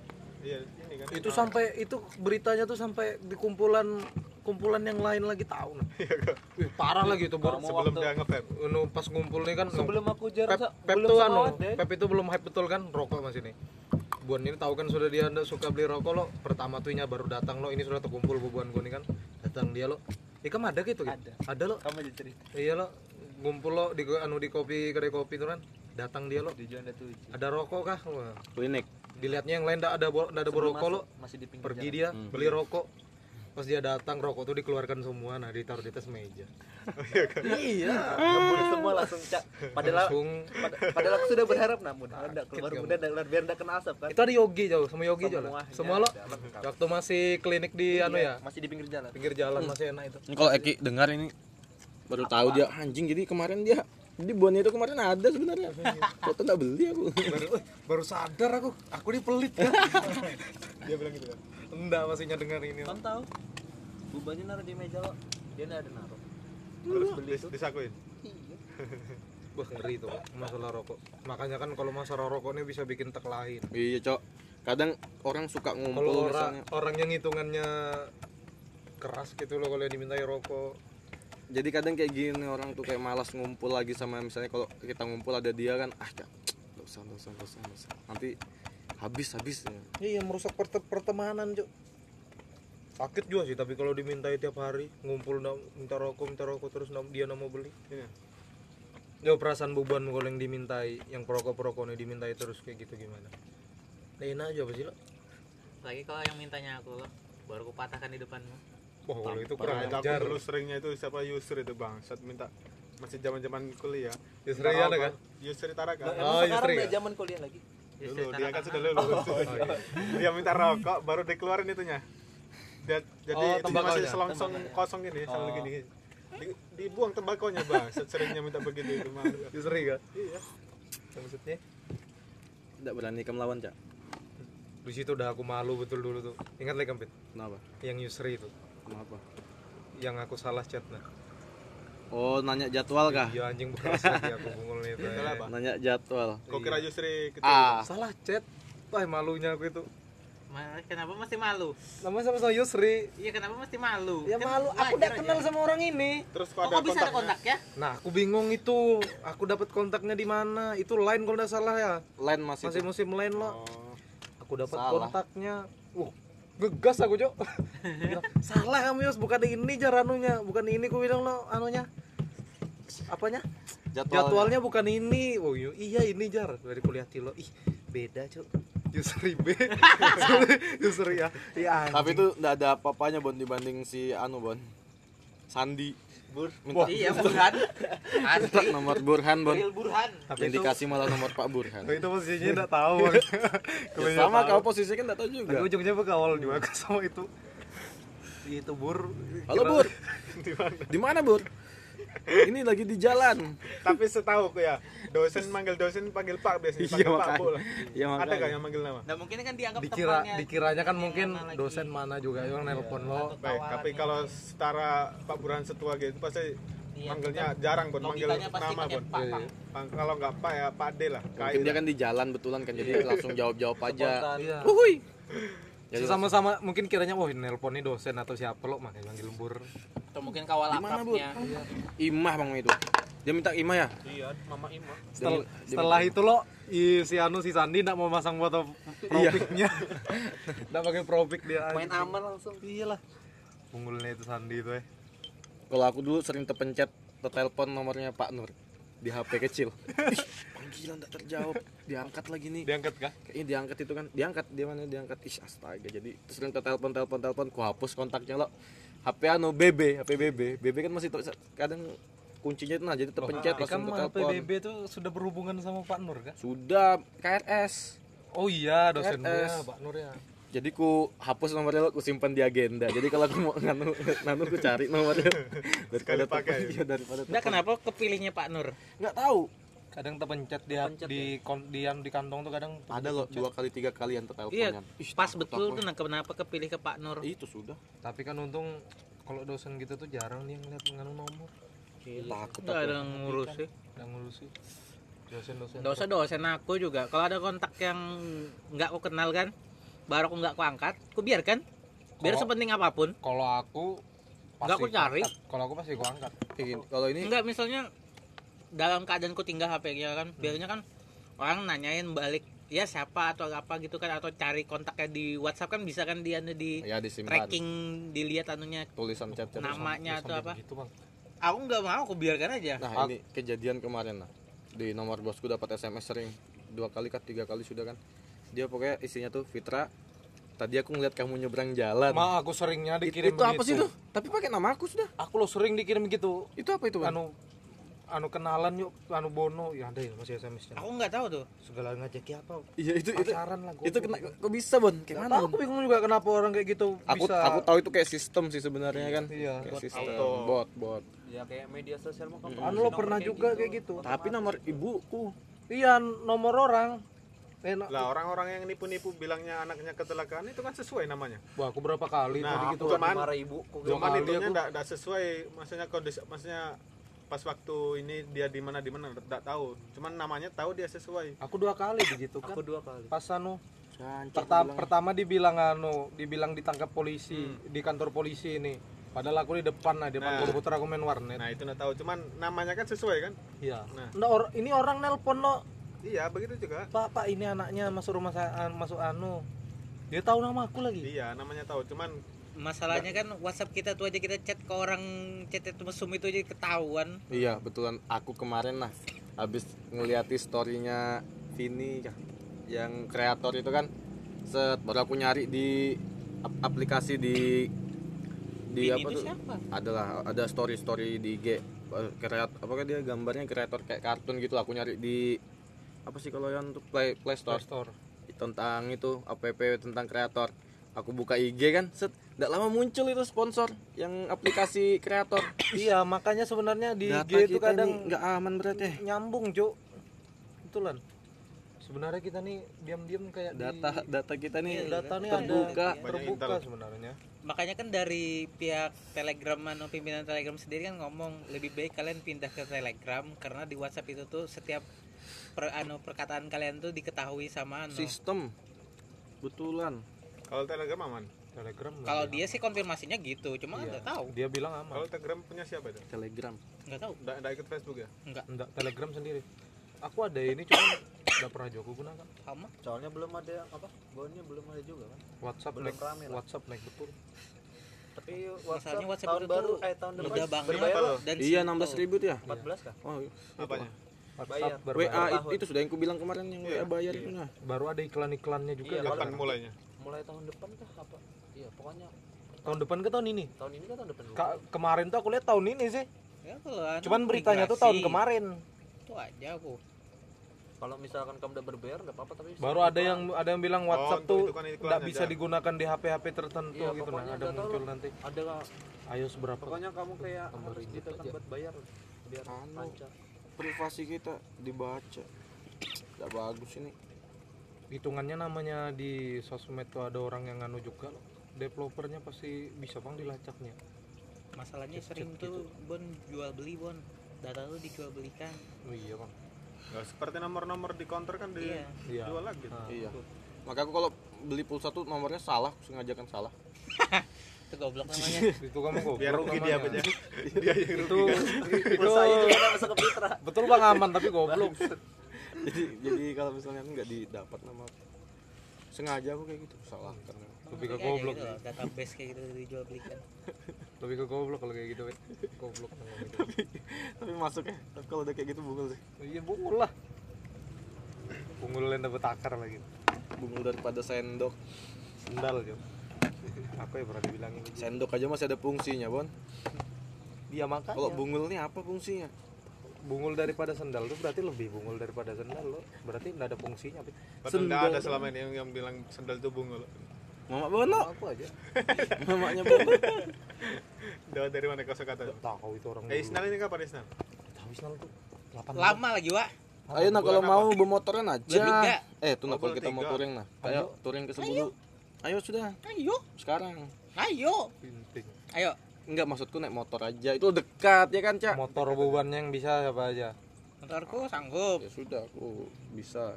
S4: Iya, ini kan.
S2: itu sampai itu beritanya tuh sampai di kumpulan kumpulan yang lain lagi tahu nah. Wih, parah lagi itu.
S3: Kamu
S4: sebelum
S3: waktu-
S4: dia nge-vape.
S2: Unu pas ngumpul nih kan
S3: Sebelum aku
S2: Pep,
S3: jarang
S2: Pep
S3: belum
S2: tuh anu,
S3: deh.
S2: Pep itu belum hype betul kan rokok masih nih. Buan ini tahu kan sudah dia ndak suka beli rokok lo. Pertama tuhnya baru datang lo, ini sudah terkumpul bubuan gue nih kan. Datang dia lo. Ikam ada gitu kan?
S3: Ada.
S2: Ada lo.
S3: Kamu aja cerita
S2: Iya lo. Ngumpul lo di anu di kopi kedai kopi tuh kan. Datang dia lo.
S3: di Juanda tujuh.
S2: Ada rokok kah? Wah.
S1: klinik
S2: Dilihatnya yang lain ndak ada ndak ada berokok lo.
S3: masih di pinggir
S2: Pergi
S3: jalan.
S2: dia beli rokok. Pas dia datang rokok tuh dikeluarkan semua nah ditaruh di atas meja. iya.
S3: Ngebul semua langsung cak. Padahal
S2: Langsung
S3: pad- padahal aku sudah berharap namun enggak keluar
S2: kamu.
S3: muda dan biar enggak kena asap kan.
S2: itu ada Yogi jauh sama Yogi jauh Semua lo
S3: ada, lengkap.
S2: waktu masih klinik di anu ya
S3: Masih di pinggir jalan.
S2: pinggir jalan masih enak itu
S1: Ini kalau Eki dengar ini baru tahu dia anjing jadi kemarin dia jadi buahnya itu kemarin ada sebenarnya. Kok nggak beli aku.
S2: baru, baru sadar aku aku ini pelit kan
S4: Dia bilang gitu kan.
S2: Enggak masihnya dengar ini
S3: Kan tahu. Bubannya naruh di meja lo. Dia enggak ada naruh.
S4: Terus dis- disakuin. <laughs>
S2: wah ngeri tuh masalah rokok makanya kan kalau masalah rokok ini bisa bikin tek lain
S1: Iya, Cok. Kadang orang suka
S2: kalau
S1: ngumpul
S2: orang
S1: misalnya.
S2: orang yang hitungannya keras gitu loh kalau yang dimintai rokok
S1: Jadi kadang kayak gini orang tuh kayak malas ngumpul lagi sama misalnya kalau kita ngumpul ada dia kan ah Cak, nggak usah nggak usah nggak usah, nggak usah. nanti habis habis ya.
S2: iya merusak perte- pertemanan cok sakit juga sih tapi kalau dimintai tiap hari ngumpul ndak- minta rokok minta rokok terus ndak- dia nggak mau beli
S4: Ini.
S2: Ya perasaan beban kalau yang dimintai, yang perokok-perokoknya dimintai terus kayak gitu gimana? Nah, enak aja apa sih lo?
S5: lagi kalau yang mintanya aku lo baru kupatahkan di depanmu
S2: Wah kalau itu kurang
S4: Nah,
S2: ajar.
S4: dulu seringnya itu siapa Yusri itu bang, saat minta masih zaman zaman kuliah.
S2: Yusri ada kan?
S4: Yusri Taraka.
S3: Emang
S2: Oh,
S3: sekarang
S2: Yusri
S3: udah
S2: ya?
S3: zaman kuliah lagi.
S4: Dulu dia kan sudah lulus.
S2: Oh, iya.
S4: dia minta rokok baru dikeluarin itunya. Dia, jadi
S2: Oh,
S4: itu masih selongsong kosong gini, sambil
S2: Oh.
S4: gini. Di, dibuang tembakonya bang, seringnya minta begitu itu mah.
S2: Yusri <laughs> kan?
S4: Iya.
S2: Maksudnya?
S1: Tidak berani kamu lawan cak.
S2: Di situ udah aku malu betul dulu tuh. Ingat lagi Kampit?
S1: Kenapa?
S2: Yang Yusri itu,
S1: Kenapa?
S2: yang aku salah chat nah.
S1: Oh nanya jadwal kah?
S2: Iya anjing bekas lagi aku bungulnya itu.
S1: Nanya jadwal.
S4: Kau kira Yusri gitu?
S1: Ah,
S2: Salah chat. Wah malunya aku itu.
S5: Kenapa mesti malu
S2: Namanya sama-sama Yusri.
S5: iya kenapa mesti malu
S2: Ya
S5: Kan
S2: malu, aku udah
S5: aja.
S2: kenal sama orang ini.
S4: Terus
S5: oh,
S4: kok ada
S5: kok bisa ada kontak ya
S2: Nah, aku bingung itu. Aku dapat kontaknya di mana? Itu line kalau nggak salah ya.
S1: lain masih.
S2: Masih musim line lo.
S4: Oh.
S2: Aku dapat kontaknya. Uh, gegas aku, Cok. <laughs> Salah kamu, Yos. Bukan ini jar anunya. Bukan ini ku bilang lo anunya. Apanya?
S1: Jadwalnya.
S2: Jadwalnya bukan ini. Oh iya, iya ini jar. Dari kuliah Tilo. Ih, beda, Cok. Yusri B. <laughs> Yusri ya. Iya.
S1: Tapi itu nggak ada apa-apanya Bon dibanding si anu Bon. Sandi.
S3: Bur.
S1: Minta
S5: iya burhan asli
S1: nomor Burhan Bon.
S5: real burhan
S2: Tapi
S1: Yang
S2: itu,
S1: dikasih malah nomor Pak Burhan.
S2: itu posisinya enggak <laughs> <laughs> tahu. Kalau
S1: Ya,
S2: nggak
S1: sama
S2: tahu.
S1: kau posisinya kan nggak tahu
S2: Tapi
S1: juga.
S2: ujungnya bekawal juga sama itu. Itu bur.
S1: Halo Bur. Di mana Bur? Ini lagi di jalan.
S4: Tapi setahu aku ya, dosen manggil dosen panggil Pak biasanya,
S1: Iya,
S4: panggil Pak
S1: makanya.
S4: Bu lah.
S1: Iya,
S4: Ada gak yang manggil nama?
S5: nah mungkin kan dianggap
S2: Dikira
S5: temannya.
S2: dikiranya kan
S5: Yang
S2: mungkin
S5: mana lagi.
S2: dosen mana juga yang nelpon lo.
S4: Baik, tapi
S5: yang-
S4: kalau setara Pak Burhan setua gitu pasti
S5: Iya,
S4: manggilnya jarang bon manggil nama bon
S5: pak
S2: Iya,
S5: pak
S2: iya.
S4: Pang- kalau nggak pak ya pak D lah
S1: mungkin dia kan di jalan betulan kan jadi langsung jawab jawab aja
S2: Iya.
S1: Uhuy. Jadi
S2: sama-sama mungkin kiranya wah nelpon nih dosen atau siapa lo makanya manggil lembur
S5: atau mungkin kawal akrabnya
S1: imah bang itu. Dia minta imah ya?
S3: Iya, Mama Ima.
S2: setelah,
S1: Dia- dia
S2: setelah itu lo i, si Anu si Sandi nggak mau masang foto propiknya. <laughs> Nggak pakai propik dia
S3: Main
S2: anjing.
S3: aman langsung.
S2: iyalah. Punggulnya itu Sandi itu eh.
S1: Kalau aku dulu sering terpencet telepon nomornya Pak Nur di HP kecil. <laughs> Panggilan tak terjawab. Diangkat lagi nih.
S2: Diangkat kah?
S1: Kayaknya diangkat itu kan. Diangkat dia mana diangkat? Ih astaga. Jadi sering telepon telepon telepon. Ku hapus kontaknya lo HP anu BB HP BB BB kan masih kadang kuncinya itu nah jadi terpencet
S2: Tapi kan
S1: langsung
S2: mah
S1: telepon.
S2: PBB tuh sudah berhubungan sama Pak Nur kan?
S1: Sudah KRS
S2: oh iya dosen gue
S1: KRS.
S2: ya Pak Nur ya.
S1: Jadi ku hapus nomornya lo ku simpan di agenda. Jadi kalau aku mau <laughs> nganu nganu ku cari nomornya. Daripada
S4: pakai.
S1: telepon, iya, daripada
S5: Enggak kenapa kepilihnya Pak Nur?
S1: Nggak tahu
S2: kadang terpencet di di kon- di, di kantong tuh kadang
S1: ada loh dua kali tiga kali yang
S5: iya
S1: terteleponan Ih,
S5: pas
S1: takut
S5: betul tuh nah kenapa kepilih ke Pak Nur?
S1: Itu sudah.
S2: Tapi kan untung kalau dosen gitu tuh jarang dia ngeliat nganu nomor.
S1: Takut
S5: nggak ada yang ngurus sih
S2: yang ngurusin dosen-dosen.
S5: Dosa dosen aku juga. Kalau ada kontak yang nggak aku kenal kan baru aku nggak aku angkat aku biarkan. Biar
S2: Kalau-
S5: sepenting apa pun.
S2: kalau aku
S5: Nggak aku cari.
S2: kalau aku pasti aku angkat
S1: Kayak gini, kalau ini
S5: Enggak, misalnya dalam keadaan ku tinggal HP-nya kan, biasanya kan orang nanyain balik ya siapa atau apa gitu kan? Atau cari kontaknya di WhatsApp kan bisa kan dia di
S1: ya disimpan.
S5: tracking dilihat anunya
S1: tulisan chat chat
S5: namanya atau apa.
S2: gitu bang.
S5: Aku nggak mau, aku biarkan aja.
S1: nah ini kejadian kemarin nah di nomor bosku dapat SMS sering. Dua kali kan tiga kali sudah kan. Dia pokoknya isinya tuh Fitra tadi aku ngeliat kamu nyebrang jalan.
S2: Ma aku seringnya
S1: It-
S2: dikirim
S1: itu apa sih tuh? Tapi pakai nama aku sudah.
S2: Aku lo sering dikirim gitu.
S1: Itu apa itu bang?
S2: Anu anu kenalan yuk anu bono. Ya ada ya masih SMS nya.
S5: Aku nggak tahu tuh.
S2: segala ngajaki apa.
S1: Iya itu itu
S2: pacaran lah
S1: itu kena kok bisa bon? Kayak mana
S2: aku bingung juga kenapa orang kayak gitu
S1: aku
S2: bisa.
S1: aku tahu itu kayak sistem sih sebenarnya kan?
S2: Iya.
S1: kayak
S2: Bot
S1: sistem.
S4: auto.
S1: bot bot.
S3: Ya kayak media sosial mah kan.
S2: anu lo pernah juga kayak gitu.
S1: Tapi nomor ibuku.
S2: Iya nomor orang. Enak
S4: lah orang-orang yang nipu-nipu bilangnya anaknya kecelakaan itu kan sesuai namanya.
S2: Wah aku berapa kali
S4: Nah,
S2: tadi gitu
S4: aku cuman-
S3: marah ibu. Kok
S4: cuman enggak enggak sesuai maksudnya kondisi maksudnya pas waktu ini dia di mana di mana enggak tahu. Cuman namanya tahu dia sesuai.
S2: Aku dua kali begitu kan.
S3: Aku dua kali.
S2: pas anu pertama
S1: bilang.
S2: pertama dibilang anu dibilang ditangkap polisi di kantor polisi ini. Padahal aku di depan nah di depan
S4: Nah.
S2: komputer aku main warnet.
S4: Nah itu enggak tahu. Cuman namanya kan sesuai kan?
S2: Iya.
S4: Nah.
S2: Nggak, or- ini orang nelpon lo.
S4: Iya begitu juga.
S2: Pak pak ini anaknya masuk rumah saya masuk anu. Dia tahu nama aku lagi.
S4: Iya namanya tahu. Cuman
S5: Masalahnya kan WhatsApp kita tuh aja kita chat ke orang chat itu mesum itu aja ketahuan.
S1: Iya betulan aku kemarin lah habis ngeliati storynya Vini kah yang kreator itu kan set baru aku nyari di ap- aplikasi di di
S5: Vini
S1: apa
S5: itu
S1: tuh
S5: siapa?
S1: adalah ada story story di IG kreat apakah dia gambarnya kreator kayak kartun gitu aku nyari di apa sih kalau yang untuk play play store
S2: store
S1: tentang itu app tentang kreator aku buka IG kan set tidak lama muncul itu sponsor yang aplikasi kreator.
S2: Iya makanya sebenarnya di
S1: data
S2: IG itu kadang
S1: nggak aman berarti
S2: nyambung cuk. Itulah sebenarnya kita nih diam-diam kayak di-
S1: data data kita nih
S2: data nih
S1: terbuka.
S2: ada terbuka sebenarnya.
S5: Makanya kan dari pihak Telegram anu pimpinan Telegram sendiri kan ngomong lebih baik kalian pindah ke Telegram karena di WhatsApp itu tuh setiap per, anu perkataan kalian tuh diketahui sama anu.
S1: sistem. Betulan
S4: kalau telegram aman
S2: telegram nggak
S5: Kalau dia sih konfirmasinya gitu, cuma
S2: Iya.
S5: nggak tahu.
S2: dia bilang aman
S4: kalau telegram punya siapa itu
S1: telegram
S5: Nggak tahu.
S4: enggak enggak ikut Facebook ya
S5: Enggak.
S2: enggak telegram sendiri aku ada ini cuman <coughs> nggak pernah juga aku gunakan
S5: Sama.
S3: Soalnya belum ada yang apa? Bonnya belum ada juga kan.
S2: WhatsApp
S3: Belum
S2: naik
S3: rame lah.
S2: WhatsApp naik betul
S3: Tapi
S5: Masalahnya
S3: WhatsApp,
S5: WhatsApp
S3: tahun
S5: itu
S3: baru eh tahun depan
S5: Mudah banget dan
S1: iya
S5: simple.
S1: 16 ribu tuh ya
S3: 14 kah?
S1: oh,
S4: apanya
S2: WhatsApp
S3: Bayar.
S2: baru,
S1: WA itu, sudah yang ku bilang kemarin yang WA bayar itu nah
S2: baru ada iklan-iklannya juga
S3: Iya,
S2: kan?
S4: kapan mulainya
S3: Mulai tahun depan kah apa? Iya, pokoknya
S2: tahun depan ke tahun ini
S3: tahun ini kan tahun depan.
S2: Ka- kemarin tuh aku lihat tahun ini sih
S5: Ya, kalau anu
S2: cuman beritanya tuh tahun kemarin
S5: Itu aja aku.
S3: Kalau misalkan kamu udah berbayar enggak apa-apa tapi
S2: baru ada yang ada yang bilang WhatsApp
S4: untuk
S2: tuh
S4: kan
S2: nggak bisa
S4: Jar.
S2: digunakan di HP-HP tertentu
S3: Iya,
S2: gitu nah ada
S3: nggak tahu
S2: muncul
S3: loh.
S2: nanti
S3: ada
S2: ayo seberapa
S3: pokoknya kamu kayak harus ditekan
S2: aja.
S3: buat bayar biar
S1: Anu.
S3: lancar.
S1: privasi kita dibaca tidak bagus ini
S2: hitungannya namanya di sosmed tuh ada orang yang nganu juga. Loh. developernya pasti bisa bang dilacaknya.
S5: Masalahnya sering tuh bon jual beli bon. Data tuh dijual belikan.
S2: Oh iya bang.
S4: Nggak seperti nomor-nomor di counter kan di
S5: Iya.
S2: iya.
S4: jual lagi
S2: Nah,
S1: Iya. Maka aku kalau beli pulsa tuh nomornya salah, sengaja kan salah. <laughs>
S5: itu goblok namanya. <laughs>
S2: Itu kamu
S4: biar rugi dia apa dia <laughs> dia yang
S2: itu
S4: rugi
S2: itu
S3: Pulsa itu kan ke Fitra.
S2: betul bang aman tapi goblok
S1: jadi jadi kalau misalnya nggak didapat nama aku, sengaja aku kayak gitu salah karena
S2: lebih ke goblok
S5: gitu database kayak gitu dijual belikan
S2: lebih ke goblok kalau kayak gitu goblok ngomong gitu.
S1: tapi masuk ya tapi kalau udah kayak gitu bungul sih.
S2: Iya bungul lah. Bungul yang dapat akar lagi
S1: bungul daripada sendok.
S2: Sendal jo. Aku ya pernah dibilangin? Gitu.
S1: sendok aja masih ada fungsinya bon.
S2: Dia makanya.
S1: Kalau bungul nih apa fungsinya
S2: bungul daripada sendal tuh berarti lebih bungul daripada sendal lo. Berarti nggak ada fungsinya
S4: padahal
S1: Sendal.
S4: ada selama ini yang, yang bilang sendal itu bungul.
S1: Mama bono.
S2: Aku aja? <laughs> <laughs>
S1: Mamanya bono
S4: Dapat dari mana kau kata
S2: tahu itu orang
S4: eh Isnal ini kapan Isnal?
S2: Tahu Isnal tuh 8
S5: lama lagi wa
S1: ayo nah kalau mau bermotoran aja. Eh tuh nah kalau kita mau touring nah. Ayo. Touring ke sebulu ayo. Sudah.
S5: Ayo.
S1: Sekarang.
S5: Ayo.
S2: Penting
S5: ayo
S1: enggak maksudku naik motor aja. Itu dekat ya kan cak?
S2: Motor bebannya yang bisa siapa aja.
S5: Motorku sanggup.
S1: Ya sudah aku bisa.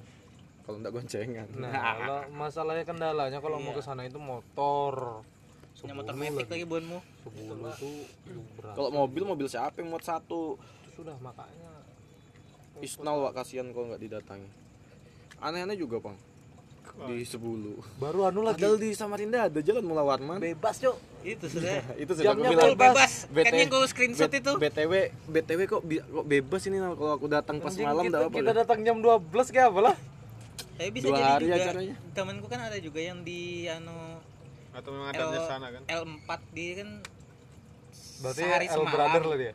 S1: Kalau enggak goncengan.
S2: Nah kalau masalahnya kendalanya kalau mau ke sana itu motor.
S5: Punya motor metik lagi bonmu
S2: tuh berat.
S1: Kalau mobil mobil siapa yang muat satu?
S2: Itu sudah makanya.
S1: Isnal wak kasihan kalau nggak didatangi. Aneh-aneh juga bang di sebulu
S2: baru anu lagi.
S1: Padahal di Samarinda ada jalan Mula Warman.
S3: Bebas, Cuk.
S5: itu sudah
S1: itu sudah
S2: Jamnya
S1: bilang
S5: bebas.
S1: BT
S5: kan yang gue screenshot itu.
S1: BTW BTW kok bi- kok bebas ini kalau aku datang pas
S2: Anjing,
S1: malam
S2: kita,
S1: enggak apa
S2: kita datang jam 12 kayak apa lah?
S5: Tapi bisa
S1: Dua
S5: jadi
S1: hari
S5: juga
S1: acaranya.
S5: temanku kan ada juga yang di anu
S4: atau memang ada di
S5: L-
S4: sana kan?
S5: L4 dia kan
S2: berarti
S5: sehari
S2: L
S5: semalam.
S2: brother lah dia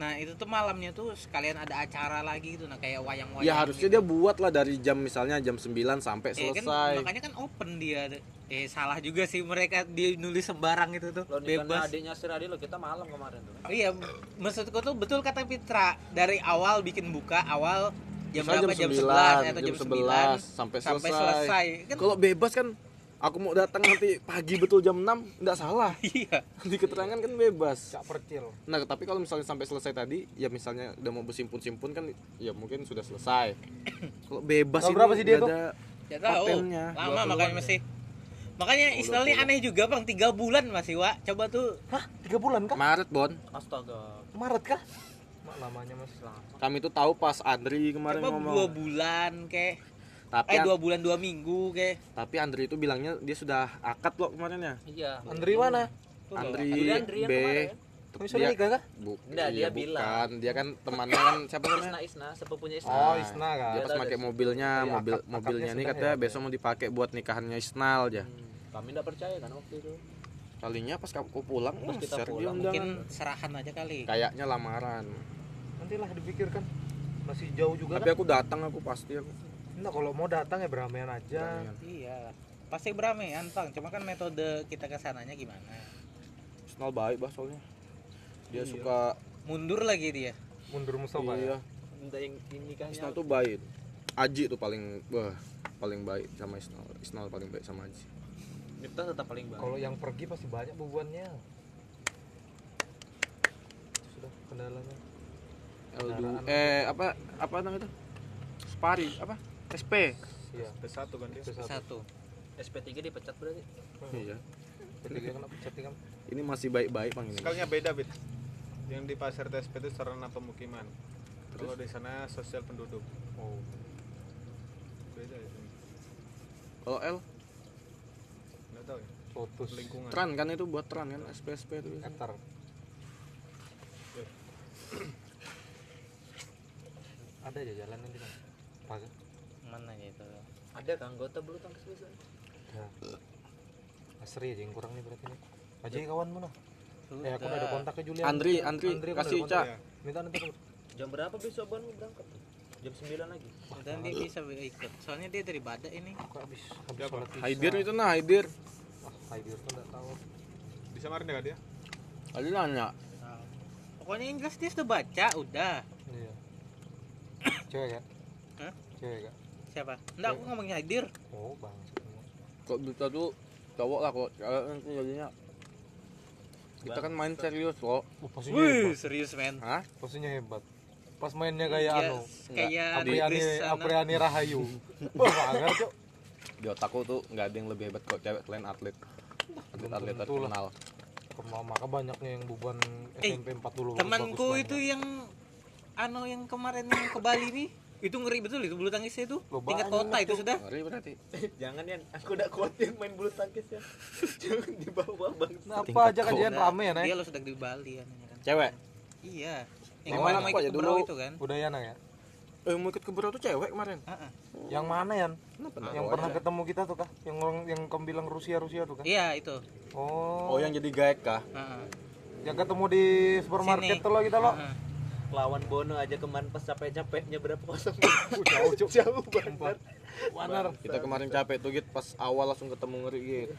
S5: nah itu tuh malamnya tuh sekalian ada acara lagi gitu. Nah kayak wayang-wayang
S1: ya harusnya
S5: gitu.
S1: dia buat lah dari jam misalnya jam 9 sampai
S5: Eh, kan,
S1: selesai.
S5: makanya kan open dia. Eh salah juga sih mereka dia nulis sembarang itu tuh.
S3: Lo nih karena
S5: bebas.
S3: adiknya si Radi lo kita malam kemarin tuh.
S5: oh iya maksudku tuh betul kata Fitra. Dari awal bikin buka awal jam
S1: Misalnya
S5: berapa? jam 11
S1: 9,
S5: atau
S1: jam
S5: jam
S1: 11
S5: 9
S1: sampai
S5: sampai
S1: selesai.
S5: selesai kan?
S1: Kalau bebas kan aku mau datang nanti pagi betul jam 6 nggak salah.
S5: Iya.
S1: Di keterangan kan bebas.
S2: Cak percil.
S1: Nah, tapi kalau misalnya sampai selesai tadi, ya misalnya udah mau bersimpun-simpun kan, ya mungkin sudah selesai. <clears throat> Kalau bebas ini
S2: berapa sih dia
S1: nggak
S2: tuh?
S1: ada
S5: ya tahu.
S1: patennya.
S5: lama makanya masih. Makanya
S1: Oh, 20.
S5: aneh juga bang. Tiga bulan masih wa coba tuh.
S2: Hah? Tiga bulan kah?
S1: Maret, Bon.
S3: Astaga.
S2: Maret kah? Mak, lamanya masih lama.
S1: Kami tuh tahu pas Andri kemarin
S5: coba
S1: ngomong.
S5: dua bulan kek
S1: Tapi
S5: eh dua bulan dua minggu kek
S1: tapi Andri itu bilangnya dia sudah akad loh kemarin ya.
S3: Iya.
S2: Andri mana
S1: Andri,
S3: Andri-
S1: B.
S2: Kamu sudah nikah kah
S1: Bu,
S3: Nggak,
S1: iya,
S3: dia bilang.
S1: bukan. Dia kan temannya kan siapa
S3: Isna
S1: namanya?
S3: Isna sepupunya Isna.
S2: oh Isna kan
S1: Dia pas pakai mobilnya,
S2: Iya,
S1: mobil
S2: akad-
S1: mobilnya ini katanya
S2: ya,
S1: besok mau dipakai buat nikahannya Isnal aja.
S3: Hmm, Kami enggak percaya kan waktu itu.
S1: Kalinya pas aku pulang,
S3: Pas kita pulang,
S5: mungkin
S1: undangan.
S5: serahan aja kali
S1: Kayaknya lamaran.
S2: nantilah dipikirkan masih jauh juga
S1: Tapi
S2: kan
S1: aku datang aku pasti aku.
S2: Nah kalau mau datang ya beramean aja
S5: iya pasti beramean bang cuma kan metode kita ke sananya gimana
S1: Isnal baik bah soalnya. Dia
S2: Iya.
S1: suka
S5: mundur lagi dia
S2: mundur musoba
S1: iya.
S2: ya
S3: Minta yang ini kan
S1: Isnal tuh baik. Aji tuh paling wah paling baik sama Isnal. Isnal paling baik sama Aji.
S3: Miftah tetap paling baik.
S2: kalau yang pergi pasti banyak bebannya Itu sudah kendalanya
S1: L2
S2: Kendaraan.
S1: eh apa apa namanya itu? Spari apa? SP.
S2: iya.
S4: P1 kan dia.
S2: Itu satu.
S5: Satu.
S3: SP3 dipecat berarti.
S1: Iya.
S2: ketiga kena pecat kan
S1: Ini masih baik-baik Bang ini.
S4: sekalinya beda bit. Yang di pasar TSP itu sarana pemukiman. Kalau di sana sosial penduduk.
S2: Oh.
S4: Beda itu
S1: Kalau L?
S4: Nggak tahu ya.
S2: Lotus.
S4: Lingkungan.
S1: Tran kan itu buat Tran kan SP SP itu. biasanya.
S2: Etar ada aja jalan nanti kan Paga.
S5: Ya
S3: Ada kan anggota bulu tangkis biasa.
S2: Ya. Asri aja yang kurang nih berarti nih. Aja kawan mana? Eh aku udah ada kontak ke Julian.
S1: Andri, Andri,
S2: udah
S1: kasih. Cak.
S4: ya
S2: Minta nanti.
S3: Jam berapa besok Ban mau berangkat? Jam 9 lagi.
S5: dan dia bisa ikut soalnya dia dari badak ini
S2: Aku habis habis sholat isya.
S1: Haidir itu nah Haidir.
S2: Ah, Haidir tuh enggak tahu.
S4: di Samarinda kan dia
S1: Tadi nanya.
S5: Nah, pokoknya yang jelas dia sudah baca udah
S2: Iya. Cewek ya?
S5: Hah?
S2: Cewek ya?
S5: Siapa enggak aku ngomongin hadir
S2: Oh, bang.
S1: Kok bisa tuh cowok lah kok cewek nanti jadinya kita kan main serius loh
S2: Oh,
S5: Wih,
S2: hebat.
S5: serius men.
S1: Hah?
S2: Posisinya hebat. Pas mainnya kayak
S5: Iya,
S2: anu.
S5: kayak
S2: Apriani. Apriani Rahayu. Wah, banget, Cok.
S1: di otakku tuh nggak ada yang lebih hebat kok cewek selain atlet atlet atlet terkenal
S2: Maka banyaknya yang beban
S5: Eh,
S2: SMP 40
S5: Temanku itu yang anu yang kemarin yang ke Bali nih, itu ngeri betul itu bulu tangkisnya itu.
S2: Loh,
S5: Tingkat kota itu sudah.
S1: ngeri berarti <laughs>
S3: Jangan ya, aku udah kuat yang main bulu tangkis ya. <laughs> Jangan dibawa bang.
S2: Nah, apa aja
S5: Udah,
S2: rame ya, Nay?
S5: Dia lo sedang di Bali kan. kan.
S1: cewek
S5: Iya. Yang
S1: Oh,
S5: kemarin
S1: enak
S5: mau ikut
S1: ya
S5: ke
S1: dulu.
S5: Itu kan.
S2: Udayana ya?
S1: eh mau ikut ke tuh cewek kemarin
S5: Heeh.
S2: Yang mana Yan?
S1: Kenapa
S2: Yang pernah ketemu kita tuh kah? Yang orang yang kamu bilang Rusia Rusia tuh kah?
S5: Iya itu.
S2: Oh,
S1: oh yang jadi gaek kah
S5: Heeh.
S2: yang ketemu di supermarket
S5: Sini.
S2: tuh lo kita lo.
S5: Heeh.
S3: Lawan Bono aja kemarin pas capek-capeknya berapa kosong. <laughs>
S2: Jauh, Cuk. <laughs>
S3: Jauh banget.
S2: Benar.
S1: kita kemarin capek tuh git pas awal langsung ketemu ngeri gitu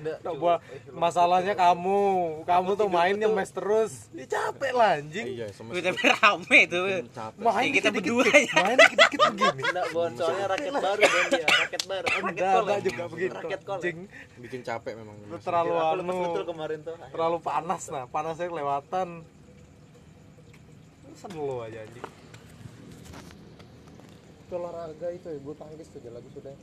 S3: Enggak,
S2: Nah, gua masalahnya kamu, kamu tuh mainnya mes terus. Ya capek lah anjing.
S1: iya
S5: Wih, tapi rame itu.
S1: capek
S2: Main
S5: kita berdua ya.
S2: Main dikit-dikit begini.
S3: Enggak, Bon, soalnya raket baru Bon dia, raket baru. Raket
S2: Enggak,
S3: kol.
S2: enggak
S3: ya?
S2: juga begitu.
S3: Raket kol.
S2: Anjing.
S1: bikin capek memang
S2: Lu terlalu anu,
S3: betul kemarin tuh.
S2: terlalu panas nah, panasnya kelewatan. Selo aja anjing.
S6: Itu olahraga itu ya, bulu tangkis tuh lagu sudah